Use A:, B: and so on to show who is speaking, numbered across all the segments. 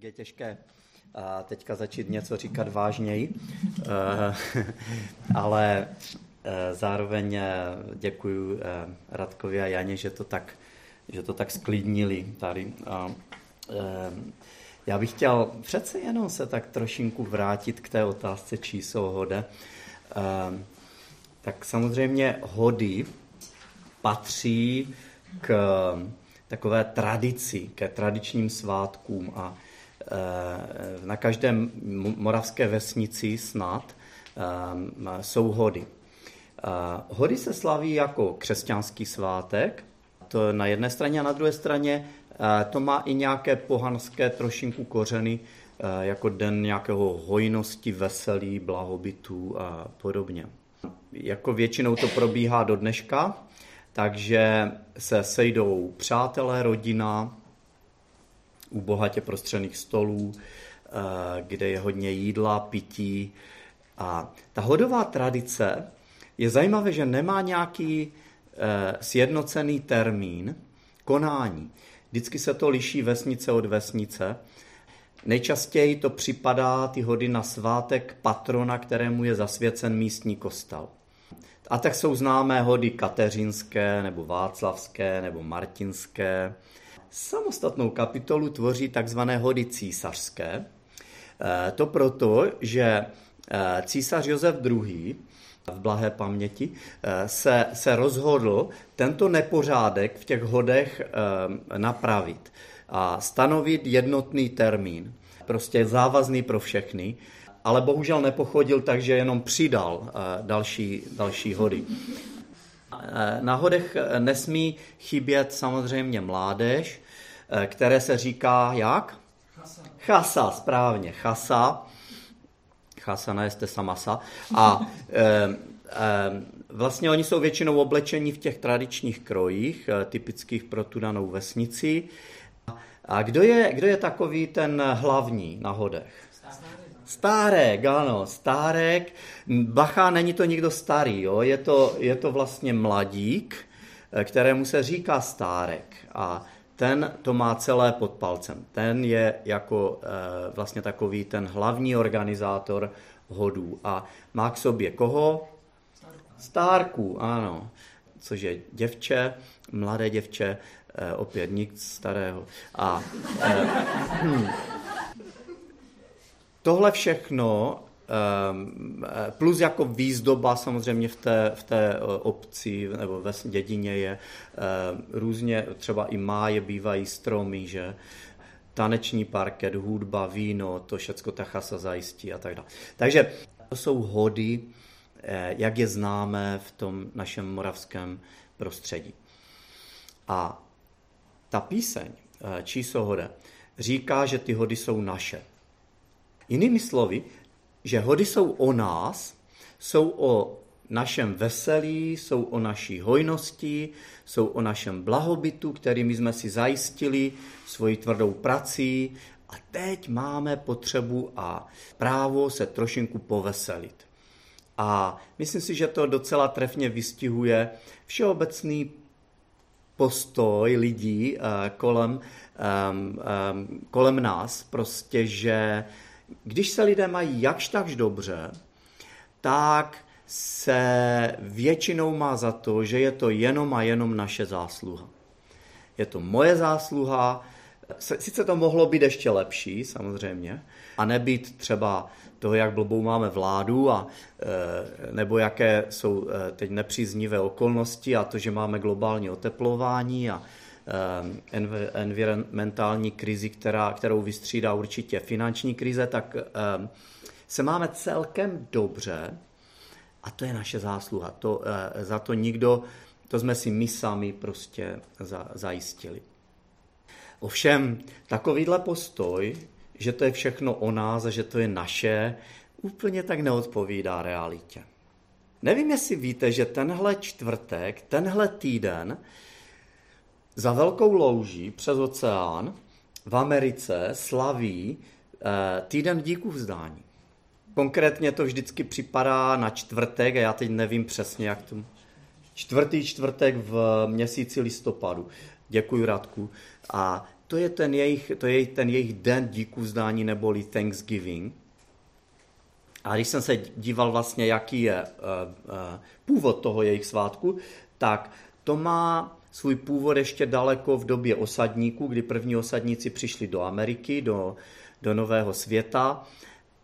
A: Jak je těžké a teďka začít něco říkat vážněji, eh, ale eh, zároveň eh, děkuji Radkovi a Janě, že to tak, že to tak sklidnili tady. Já bych chtěl přece jenom se tak trošinku vrátit k té otázce, čí jsou hode. Tak samozřejmě hody patří k takové tradici, ke tradičním svátkům a Eh, na každém moravské vesnici snad eh, jsou hody. Eh, hody se slaví jako křesťanský svátek, to na jedné straně a na druhé straně to má i nějaké pohanské trošinku kořeny, jako den nějakého hojnosti, veselí, blahobytu a podobně. Jako většinou to probíhá do dneška, takže se sejdou přátelé, rodina, u bohatě prostřených stolů, eh, kde je hodně jídla, pití. A ta hodová tradice je zajímavé, že nemá nějaký eh, sjednocený termín konání. Vždycky se to liší vesnice od vesnice. Nejčastěji to připadá ty hody na svátek patrona, kterému je zasvěcen místní kostel. A tak jsou známé hody kateřinské, nebo václavské, nebo martinské. Samostatnou kapitolu tvoří takzvané hody císařské. Eh, to proto, že eh, císař Josef II. v blahé paměti eh, se, se rozhodl tento nepořádek v těch hodech napravit a stanovit jednotný termín, prostě závazný pro všechny, ale bohužel nepochodil, takže jenom přidal další, další hody. Na hodech nesmí chybět samozřejmě mládež, eh, které se říká jak? Chasa. Chasa, správně, chasa. Chasa, nejste samasa. A e, e, vlastně oni jsou většinou oblečení v těch tradičních krojích, typických pro tu danou vesnici. A kdo je, kdo je takový ten hlavní na hodech? Stárek, ano, stárek. Bacha, není to nikdo starý, jo? Je, to, je to vlastně mladík, eh, kterému se říká stárek. A ten to má celé pod palcem. Ten je jako e, vlastně takový ten hlavní organizátor hodů. A má k sobě koho? Stárku, ano. Což je děvče, mladé děvče, e, opět nic starého. A e, Tohle všechno ehm, plus jako výzdoba samozřejmě v té, v té eh, obci nebo ve dědině je ehm, různě, třeba i máje bývají stromy, že taneční parket, hudba, víno, to všecko ta chasa zajistí a tak dále. Takže to jsou hody, eh, jak je známe v tom našem moravském prostředí. A ta píseň eh, Číslo hode říká, že ty hody jsou naše. Jinými slovy, že hody jsou o nás, jsou o našem veselí, jsou o naší hojnosti, jsou o našem blahobytu, který my jsme si zajistili svojí tvrdou prací a teď máme potřebu a právo se trošinku poveselit. A myslím si, že to docela trefně vystihuje všeobecný postoj lidí eh, kolem, kolem nás, prostě, že když se lidé mají jakž takž dobře, tak se většinou má za to, že je to jenom a jenom naše zásluha. Je to moje zásluha, sice to mohlo být ještě lepší, samozřejmě, a nebýt třeba toho, jak blbou máme vládu, a, e, nebo jaké jsou e, teď nepříznivé okolnosti a to, že máme globální oteplování a environmentální krizi, která, kterou vystřídá určitě finanční krize, tak eh, se máme celkem dobře a to je naše zásluha. To, eh, za to nikdo, to jsme si my sami prostě za, zajistili. Ovšem, takovýhle postoj, že to je všechno o nás a že to je naše, úplně tak neodpovídá realitě. Nevím, jestli víte, že tenhle čtvrtek, tenhle týden za velkou louží přes oceán v Americe slaví eh, týden díků vzdání. Konkrétně to vždycky připadá na čtvrtek, a já teď nevím přesně, jak to... Čtvrtý čtvrtek v měsíci listopadu. Děkuji, Radku. A to je ten jejich, to je ten jejich den díku zdání neboli Thanksgiving. A když jsem se díval vlastně, jaký je uh, uh, původ toho jejich svátku, tak to má svůj původ ještě daleko v době osadníků, kdy první osadníci přišli do Ameriky, do, do Nového světa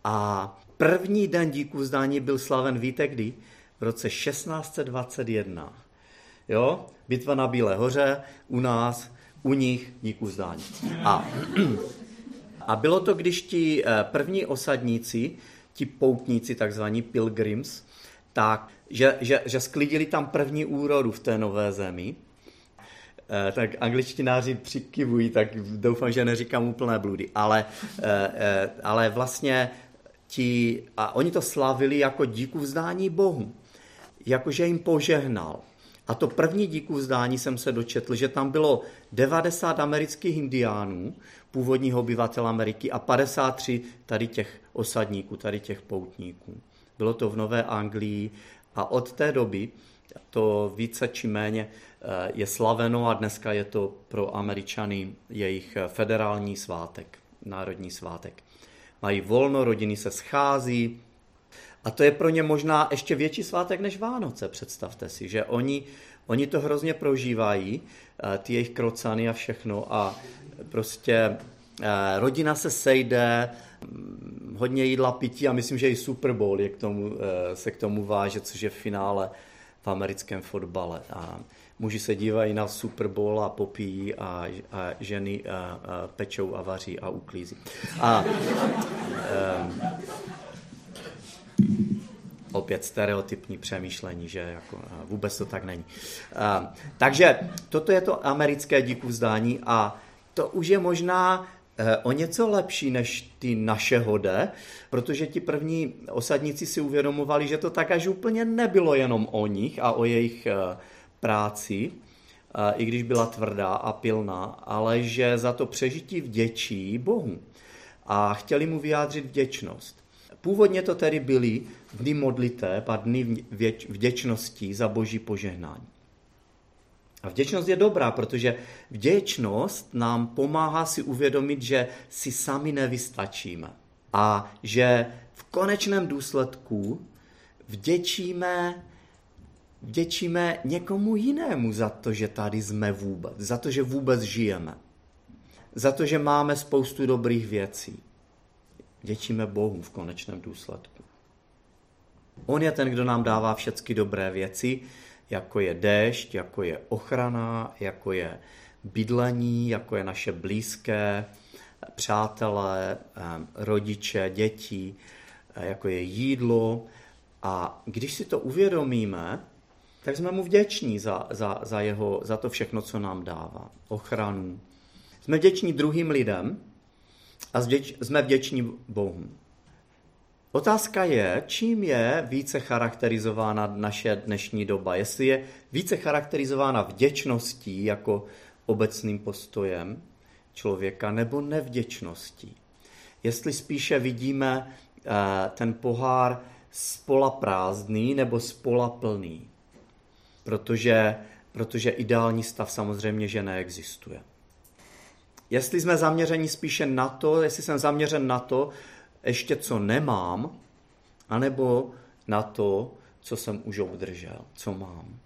A: a první den díku zdání byl slaven, víte kdy? V roce 1621. Jo? Bitva na Bílé hoře, u nás, u nich díku zdání. A, a bylo to, když ti eh, první osadníci, ti poutníci, takzvaní pilgrims, tak, že, že, že sklidili tam první úrodu v té nové zemi tak angličtináři přikivují, tak doufám, že neříkám úplné bludy, ale, eh, eh, ale vlastně ti, a oni to slavili jako díku vzdání Bohu, jakože jim požehnal. A to první díku vzdání jsem se dočetl, že tam bylo 90 amerických indiánů, původního obyvatel Ameriky a 53 tady těch osadníků, tady těch poutníků. Bylo to v Nové Anglii a od té doby to více či méně eh, je slaveno a dneska je to pro Američany jejich eh, federální svátek, národní svátek. Mají volno, rodiny se schází a to je pro ně možná ještě větší svátek než Vánoce, představte si, že oni, oni to hrozně prožívají, eh, ty jejich krocany a všechno a prostě rodina se sejde, mm, hodně jídla, pití a myslím, že i Super Bowl je k tomu, se k tomu váže, což je v finále v americkém fotbale. A muži se dívají na Super Bowl a popíjí a, a ženy a, a pečou a vaří a uklízí. A, um, opět stereotypní přemýšlení, že jako, vůbec to tak není. A, takže toto je to americké díku vzdání a to už je možná Eh, o něco lepší než ty naše hode, protože ti první osadníci si uvědomovali, že to tak až úplně nebylo jenom o nich a o jejich eh, práci, eh, i když byla tvrdá a pilná, ale že za to přežití vděčí Bohu a chtěli mu vyjádřit vděčnost. Původně to tedy byly dny modliteb a dny vděčností za boží požehnání. A vděčnost je dobrá, protože vděčnost nám pomáhá si uvědomit, že si sami nevystačíme. A že v konečném důsledku vděčíme, vděčíme někomu jinému za to, že tady jsme vůbec, za to, že vůbec žijeme, za to, že máme spoustu dobrých věcí. Vděčíme Bohu v konečném důsledku. On je ten, kdo nám dává všechny dobré věci, jako je déšť, jako je ochrana, jako je bydlení, jako je naše blízké, přátelé, rodiče, děti, jako je jídlo. A když si to uvědomíme, tak jsme mu vděční za, za, za, jeho, za to všechno, co nám dává. Ochranu. Jsme vděční druhým lidem a jsme vděční Bohu. Otázka je, čím je více charakterizována naše dnešní doba. Jestli je více charakterizována vděčností jako obecným postojem člověka nebo nevděčností. Jestli spíše vidíme eh, ten pohár spola prázdný nebo spola plný. Protože, protože ideální stav samozřejmě, že neexistuje. Jestli jsme zaměřeni spíše na to, jestli jsem zaměřen na to, ještě co nemám, anebo na to, co jsem už obdržel, co mám.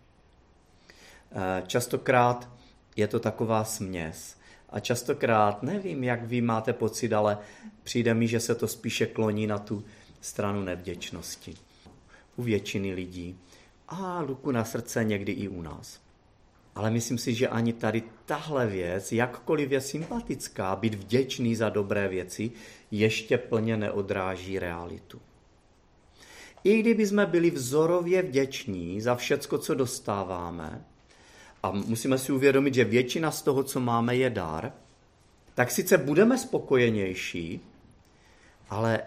A: Eh, častokrát je to taková směs. A častokrát, nevím, jak vy máte pocit, ale přijde mi, že se to spíše kloní na tu stranu nevděčnosti. U většiny lidí. A luku na srdce někdy i u nás. Ale myslím si, že ani tady tahle věc, jakkoliv je sympatická, být vděčný za dobré věci, ještě plně neodráží realitu. I kdyby jsme byli vzorově vděční za všecko, co dostáváme, a musíme si uvědomit, že většina z toho, co máme, je dar, tak sice budeme spokojenější, ale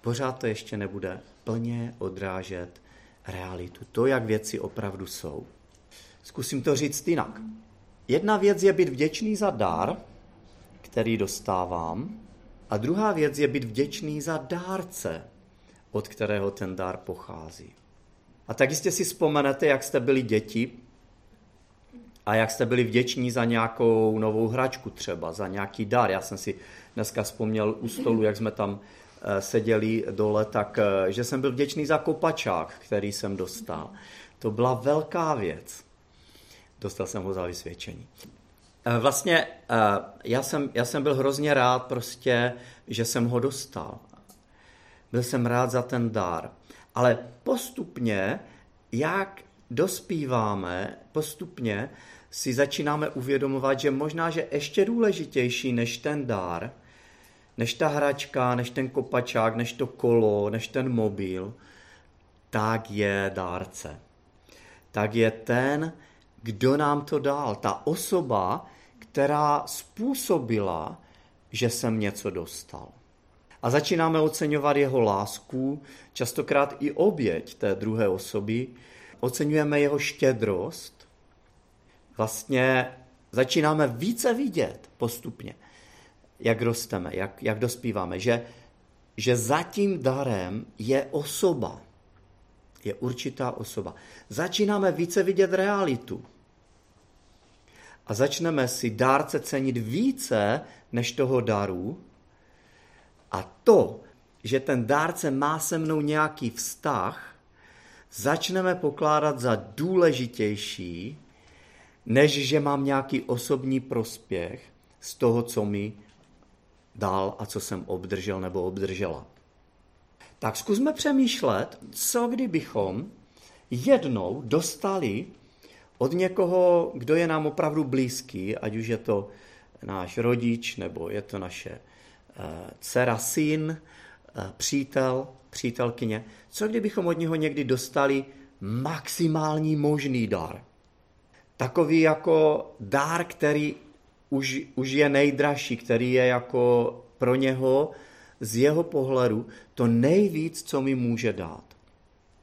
A: pořád to ještě nebude plně odrážet realitu, to, jak věci opravdu jsou. Zkusím to říct jinak. Jedna věc je být vděčný za dar, který dostávám, a druhá věc je být vděčný za dárce, od kterého ten dár pochází. A tak jistě si vzpomenete, jak jste byli děti A jak jste byli vděční za nějakou novou hračku třeba, za nějaký dar. Já jsem si dneska vzpomněl u stolu, jak jsme tam seděli dole, tak eh, že jsem byl vděčný za kopačák, který jsem dostal. To byla velká věc. Dostal jsem ho za vysvědčení. Eh, vlastně já jsem, já jsem byl hrozně rád prostě, že jsem ho dostal. Byl jsem rád za ten dar. Ale postupně, jak dospíváme, postupně si začínáme uvědomovat, že možná, že ještě důležitější než ten dár, než ta hračka, než ten kopačák, než to kolo, než ten mobil, tak je dárce. Tak je ten, kdo nám to dal. Ta osoba, která způsobila, že jsem něco dostal. A začínáme oceňovat jeho lásku, častokrát i oběť té druhé osoby. Oceňujeme jeho štědrost. Vlastně začínáme více vidět postupně, jak rosteme, jak, jak dospíváme, že, že za tím darem je osoba. Je určitá osoba. Začínáme více vidět realitu. A začneme si dárce cenit více než toho daru, a to, že ten dárce má se mnou nějaký vztah, začneme pokládat za důležitější, než že mám nějaký osobní prospěch z toho, co mi dal a co jsem obdržel nebo obdržela. Tak zkusme přemýšlet, co kdybychom jednou dostali od někoho, kdo je nám opravdu blízký, ať už je to náš rodič, nebo je to naše Eh, dcera, syn, eh, přítel, přítelkyně. Co kdybychom od něho někdy dostali maximální možný dar? Takový jako dár, který už, už je nejdražší, který je jako pro něho z jeho pohledu to nejvíc, co mi může dát.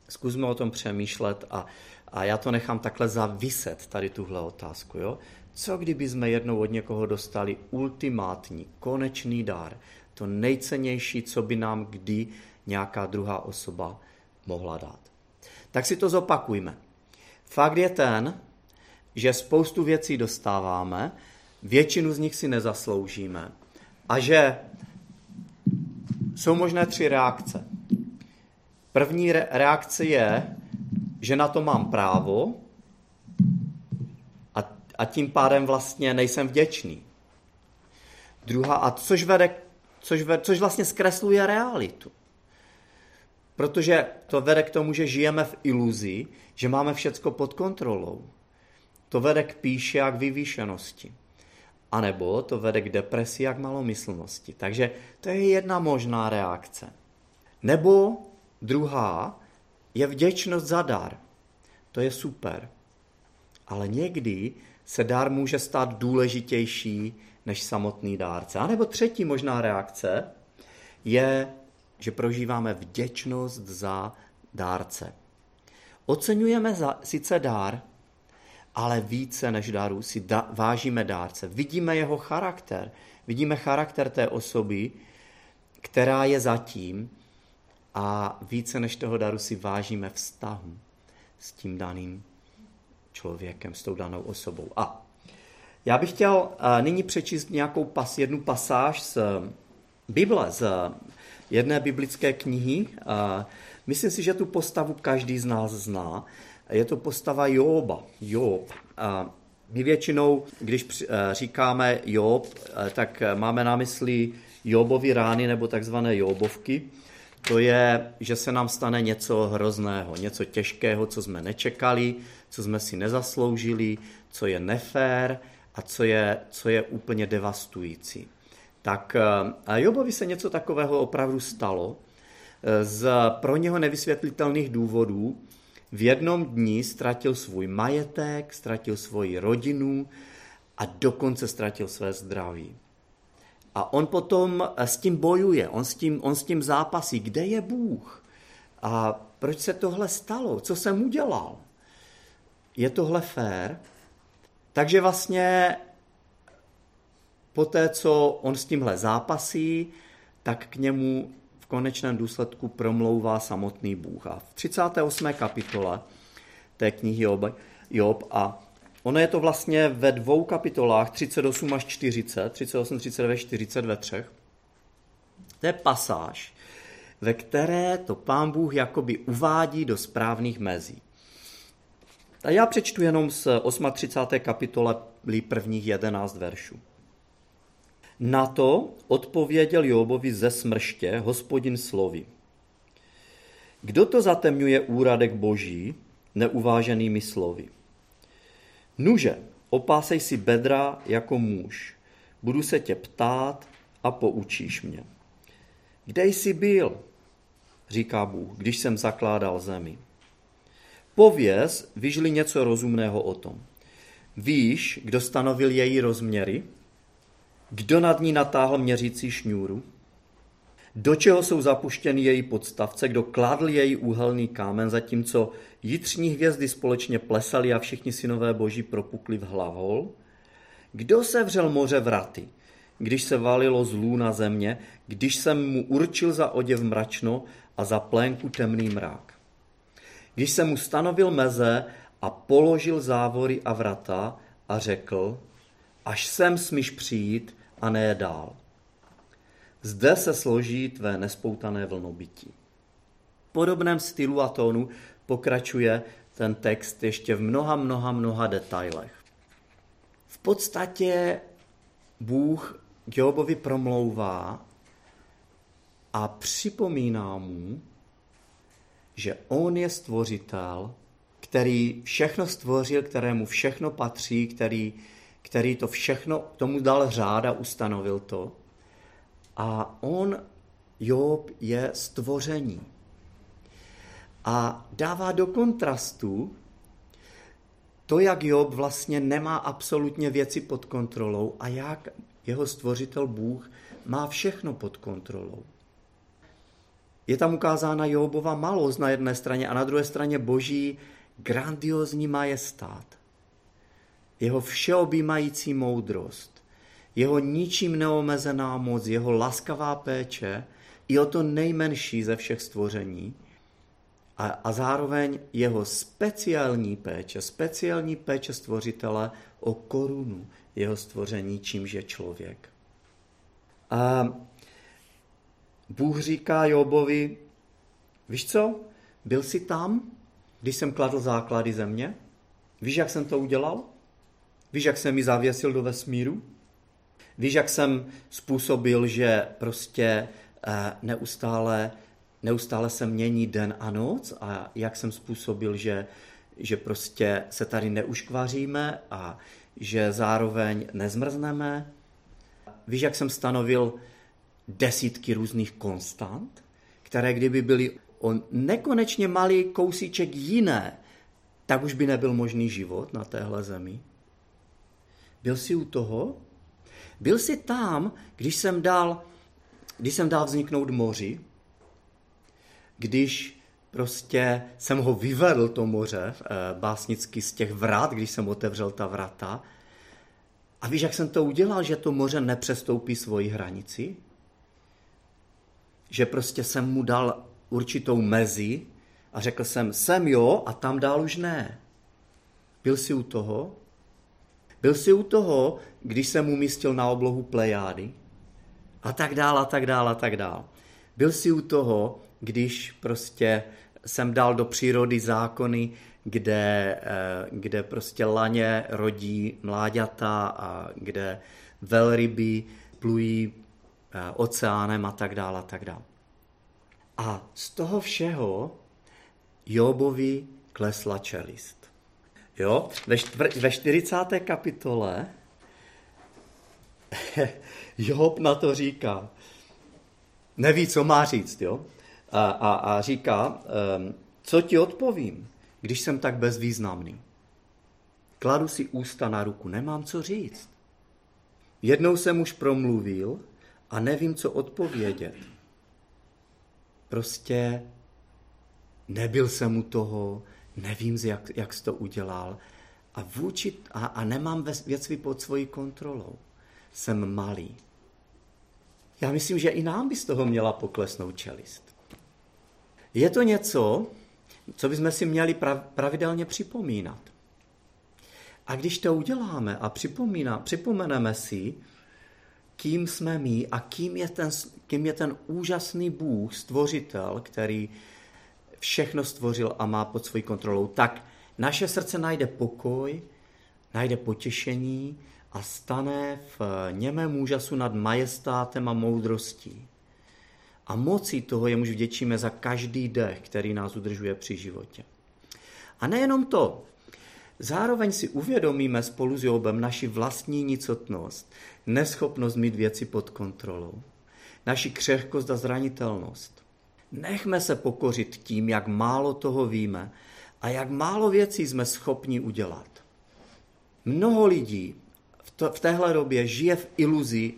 A: Zkusme o tom přemýšlet a, a já to nechám takhle zaviset, tady tuhle otázku. Jo? Co kdyby jsme jednou od někoho dostali ultimátní, konečný dár, to nejcennější, co by nám kdy nějaká druhá osoba mohla dát. Tak si to zopakujme. Fakt je ten, že spoustu věcí dostáváme, většinu z nich si nezasloužíme a že jsou možné tři reakce. První reakce je, že na to mám právo, a tím pádem vlastně nejsem vděčný. Druhá, a což vede, což, vede, což vlastně zkresluje realitu. Protože to vede k tomu, že žijeme v iluzi, že máme všecko pod kontrolou. To vede k píše a k vyvýšenosti. A nebo to vede k depresi a k malomyslnosti. Takže to je jedna možná reakce. Nebo druhá je vděčnost za dar. To je super. Ale někdy se dár může stát důležitější než samotný dárce. A nebo třetí možná reakce je, že prožíváme vděčnost za dárce. Oceňujeme za, sice dár, ale více než daru si da, vážíme dárce. Vidíme jeho charakter. Vidíme charakter té osoby, která je zatím a více než toho daru si vážíme vztahu s tím daným člověkem, s tou danou osobou. A já bych chtěl eh, nyní přečíst nějakou pas, jednu pasáž z Bible, z jedné biblické knihy. Myslím si, že tu postavu každý z nás zná. Je to postava Joba. Job. My většinou, když eh, říkáme Job, eh, tak máme na mysli Jobovy rány nebo takzvané Jobovky to je, že se nám stane něco hrozného, něco těžkého, co jsme nečekali, co jsme si nezasloužili, co je nefér a co je, co je úplně devastující. Tak eh, Jobovi se něco takového opravdu stalo. Eh, z pro něho nevysvětlitelných důvodů v jednom dni ztratil svůj majetek, ztratil svoji rodinu a dokonce ztratil své zdraví. A on potom eh, s tím bojuje, on s tím, on s tím zápasí. Kde je Bůh? A proč se tohle stalo? Co jsem udělal? Je tohle fér? Takže vlastně po té, co on s tímhle zápasí, tak k němu konečném důsledku promlouvá samotný Bůh. A v 38. kapitole té knihy Job, Job a Ono je to vlastně ve dvou kapitolách, 38 až 40, 38, 39, 40 ve třech. To je pasáž, ve které to pán Bůh jakoby uvádí do správných mezí. A já přečtu jenom z 38. kapitole prvních 11 veršů. Na to odpověděl Jobovi ze smrště hospodin slovy. Kdo to zatemňuje úradek boží neuváženými slovy? Nuže, opásej si bedra jako muž. Budu se tě ptát a poučíš mě. Kde jsi byl, říká Bůh, když jsem zakládal zemi. Pověz, vyžli něco rozumného o tom. Víš, kdo stanovil její rozměry? Kdo nad ní natáhl měřící šňůru? Do čeho jsou zapuštěny její podstavce? Kdo kladl její úhelný kámen, zatímco jitřní hvězdy společně plesaly a všichni synové boží propukli v hlavol? Kdo se vřel moře vraty, když se valilo zlů na země, když jsem mu určil za oděv mračno a za plénku temný mrák? Když jsem mu stanovil meze a položil závory a vrata a řekl, až sem smíš přijít a ne dál. Zde se složí tvé nespoutané vlnobytí. V podobném stylu a tónu pokračuje ten text ještě v mnoha, mnoha, mnoha detailech. V podstatě Bůh Jobovi promlouvá a připomíná mu, že on je stvořitel, který všechno stvořil, kterému všechno patří, který, který to všechno tomu dal řád a ustanovil to. A on, Job, je stvoření. A dává do kontrastu to, jak Job vlastně nemá absolutně věci pod kontrolou a jak jeho stvořitel Bůh má všechno pod kontrolou. Je tam ukázána Jobova malost na jedné straně a na druhé straně boží grandiozní majestát. Jeho všeobjímající moudrost, jeho ničím neomezená moc, jeho laskavá péče i o to nejmenší ze všech stvoření a, a zároveň jeho speciální péče, speciální péče stvořitele o korunu jeho stvoření, čímž je člověk. A Bůh říká Jobovi, víš co, byl jsi tam, když jsem kladl základy země? Víš, jak jsem to udělal? Víš, jak jsem mi zavěsil do vesmíru? Víš, jak jsem způsobil, že prostě eh, neustále, neustále se mění den a noc a jak jsem způsobil, že, že prostě se tady neuškvaříme a že zároveň nezmrzneme? Víš, jak jsem stanovil desítky různých konstant, které kdyby byly o nekonečně malý kousíček jiné, tak už by nebyl možný život na téhle zemi. Byl jsi u toho? Byl jsi tam, když jsem dal, když jsem dal vzniknout moři, když prostě jsem ho vyvedl, to moře, eh, básnicky z těch vrat, když jsem otevřel ta vrata. A víš, jak jsem to udělal, že to moře nepřestoupí svoji hranici? Že prostě jsem mu dal určitou mezi a řekl jsem, sem jo a tam dál už ne. Byl jsi u toho? Byl jsi u toho, když jsem umístil na oblohu plejády? A tak dál, a tak dál, a tak dál. Byl jsi u toho, když prostě jsem dal do přírody zákony, kde, eh, kde prostě laně rodí mláďata a kde velryby plují eh, oceánem a tak dále a tak dále. A z toho všeho Jobovi klesla čelist. Jo? Ve, štvr, ve 40. kapitole Job na to říká, neví, co má říct, jo? A, a, a říká, um, co ti odpovím, když jsem tak bezvýznamný. Kladu si ústa na ruku, nemám co říct. Jednou jsem už promluvil a nevím, co odpovědět. Prostě nebyl jsem u toho, nevím, jak, jak jsi to udělal a, vůči, a, a nemám věci pod svojí kontrolou. Jsem malý. Já myslím, že i nám by z toho měla poklesnout čelist. Je to něco, co bychom si měli pravidelně připomínat. A když to uděláme a připomíná, připomeneme si, kým jsme my a kým je, ten, kým je ten úžasný Bůh, stvořitel, který všechno stvořil a má pod svojí kontrolou, tak naše srdce najde pokoj, najde potěšení a stane v němém úžasu nad majestátem a moudrostí. A mocí toho jemuž vděčíme za každý dech, který nás udržuje při životě. A nejenom to, zároveň si uvědomíme spolu s Jobem naši vlastní nicotnost, neschopnost mít věci pod kontrolou, naši křehkost a zranitelnost. Nechme se pokořit tím, jak málo toho víme a jak málo věcí jsme schopni udělat. Mnoho lidí v, to, v téhle době žije v iluzi,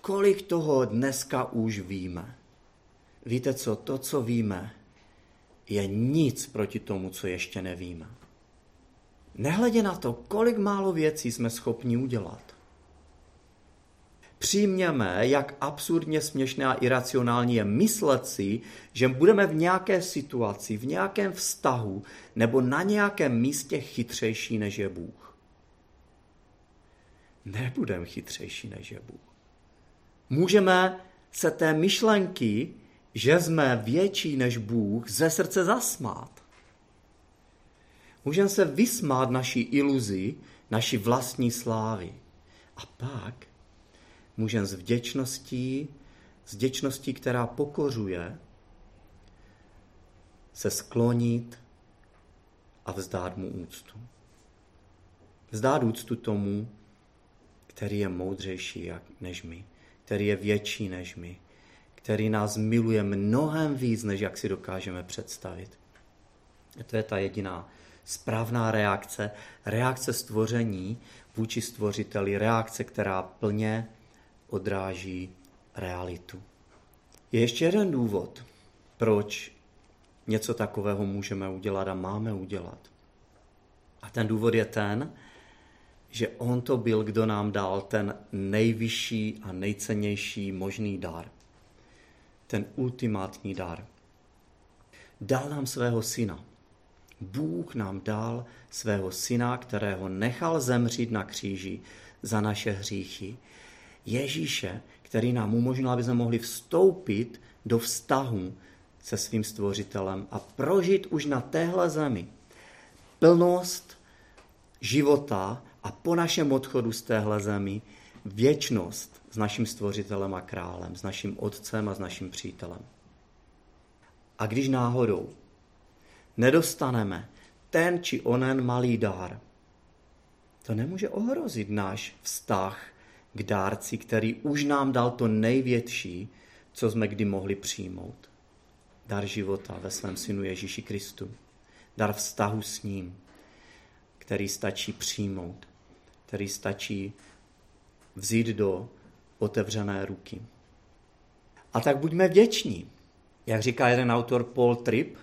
A: kolik toho dneska už víme. Víte co, to, co víme, je nic proti tomu, co ještě nevíme. Nehledě na to, kolik málo věcí jsme schopni udělat. Přijměme, jak absurdně směšné a iracionální je myslet si, že budeme v nějaké situaci, v nějakém vztahu nebo na nějakém místě chytřejší než je Bůh. Nebudeme chytřejší než je Bůh. Můžeme se té myšlenky, že jsme větší než Bůh, ze srdce zasmát. Můžeme se vysmát naší iluzi, naší vlastní slávy. A pak můžeme s vděčností, s vděčností, která pokořuje, se sklonit a vzdát mu úctu. Vzdát úctu tomu, který je moudřejší než my, který je větší než my, který nás miluje mnohem víc, než jak si dokážeme představit. A to je ta jediná správná reakce, reakce stvoření vůči stvořiteli, reakce, která plně odráží realitu. Je ještě jeden důvod, proč něco takového můžeme udělat a máme udělat. A ten důvod je ten, že on to byl, kdo nám dal ten nejvyšší a nejcennější možný dar. Ten ultimátní dar. Dal nám svého syna. Bůh nám dal svého syna, kterého nechal zemřít na kříži za naše hříchy. Ježíše, který nám umožnil, aby jsme mohli vstoupit do vztahu se svým stvořitelem a prožít už na téhle zemi plnost života a po našem odchodu z téhle zemi věčnost s naším stvořitelem a králem, s naším otcem a s naším přítelem. A když náhodou nedostaneme ten či onen malý dár, to nemůže ohrozit náš vztah k dárci, který už nám dal to největší, co jsme kdy mohli přijmout. Dar života ve svém synu Ježíši Kristu. Dar vztahu s ním, který stačí přijmout, který stačí vzít do otevřené ruky. A tak buďme vděční. Jak říká jeden autor Paul Tripp,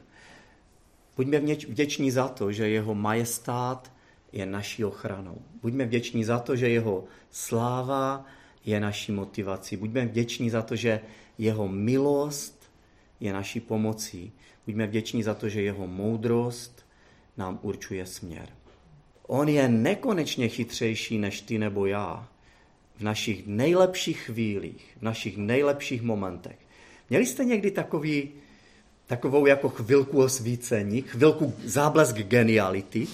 A: buďme vděční za to, že jeho majestát je naší ochranou. Buďme vděční za to, že jeho sláva je naší motivací. Buďme vděční za to, že jeho milost je naší pomocí. Buďme vděční za to, že jeho moudrost nám určuje směr. On je nekonečně chytřejší než ty nebo já v našich nejlepších chvílích, v našich nejlepších momentech. Měli jste někdy takový, takovou jako chvilku osvícení, chvilku záblesk geniality?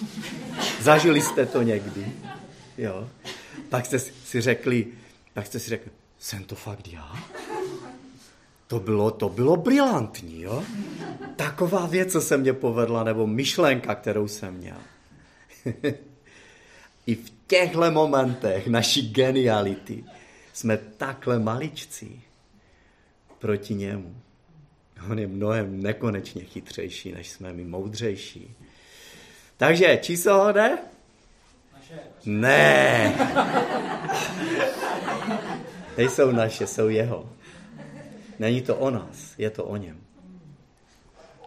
A: Zažili jste to někdy? Jo. Tak jste si řekli, tak jste si řekli, jsem to fakt já? To bylo, to bylo brilantní, jo? Taková věc, co se mě povedla, nebo myšlenka, kterou jsem měl. I v těchto momentech naší geniality jsme takhle maličcí proti němu. On je mnohem nekonečně chytřejší, než jsme my moudřejší. Takže číslo jde? Ne. Nejsou naše, jsou jeho. Není to o nás, je to o něm.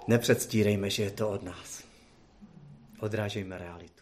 A: Nepředstírejme, že je to od nás. Odrážejme realitu.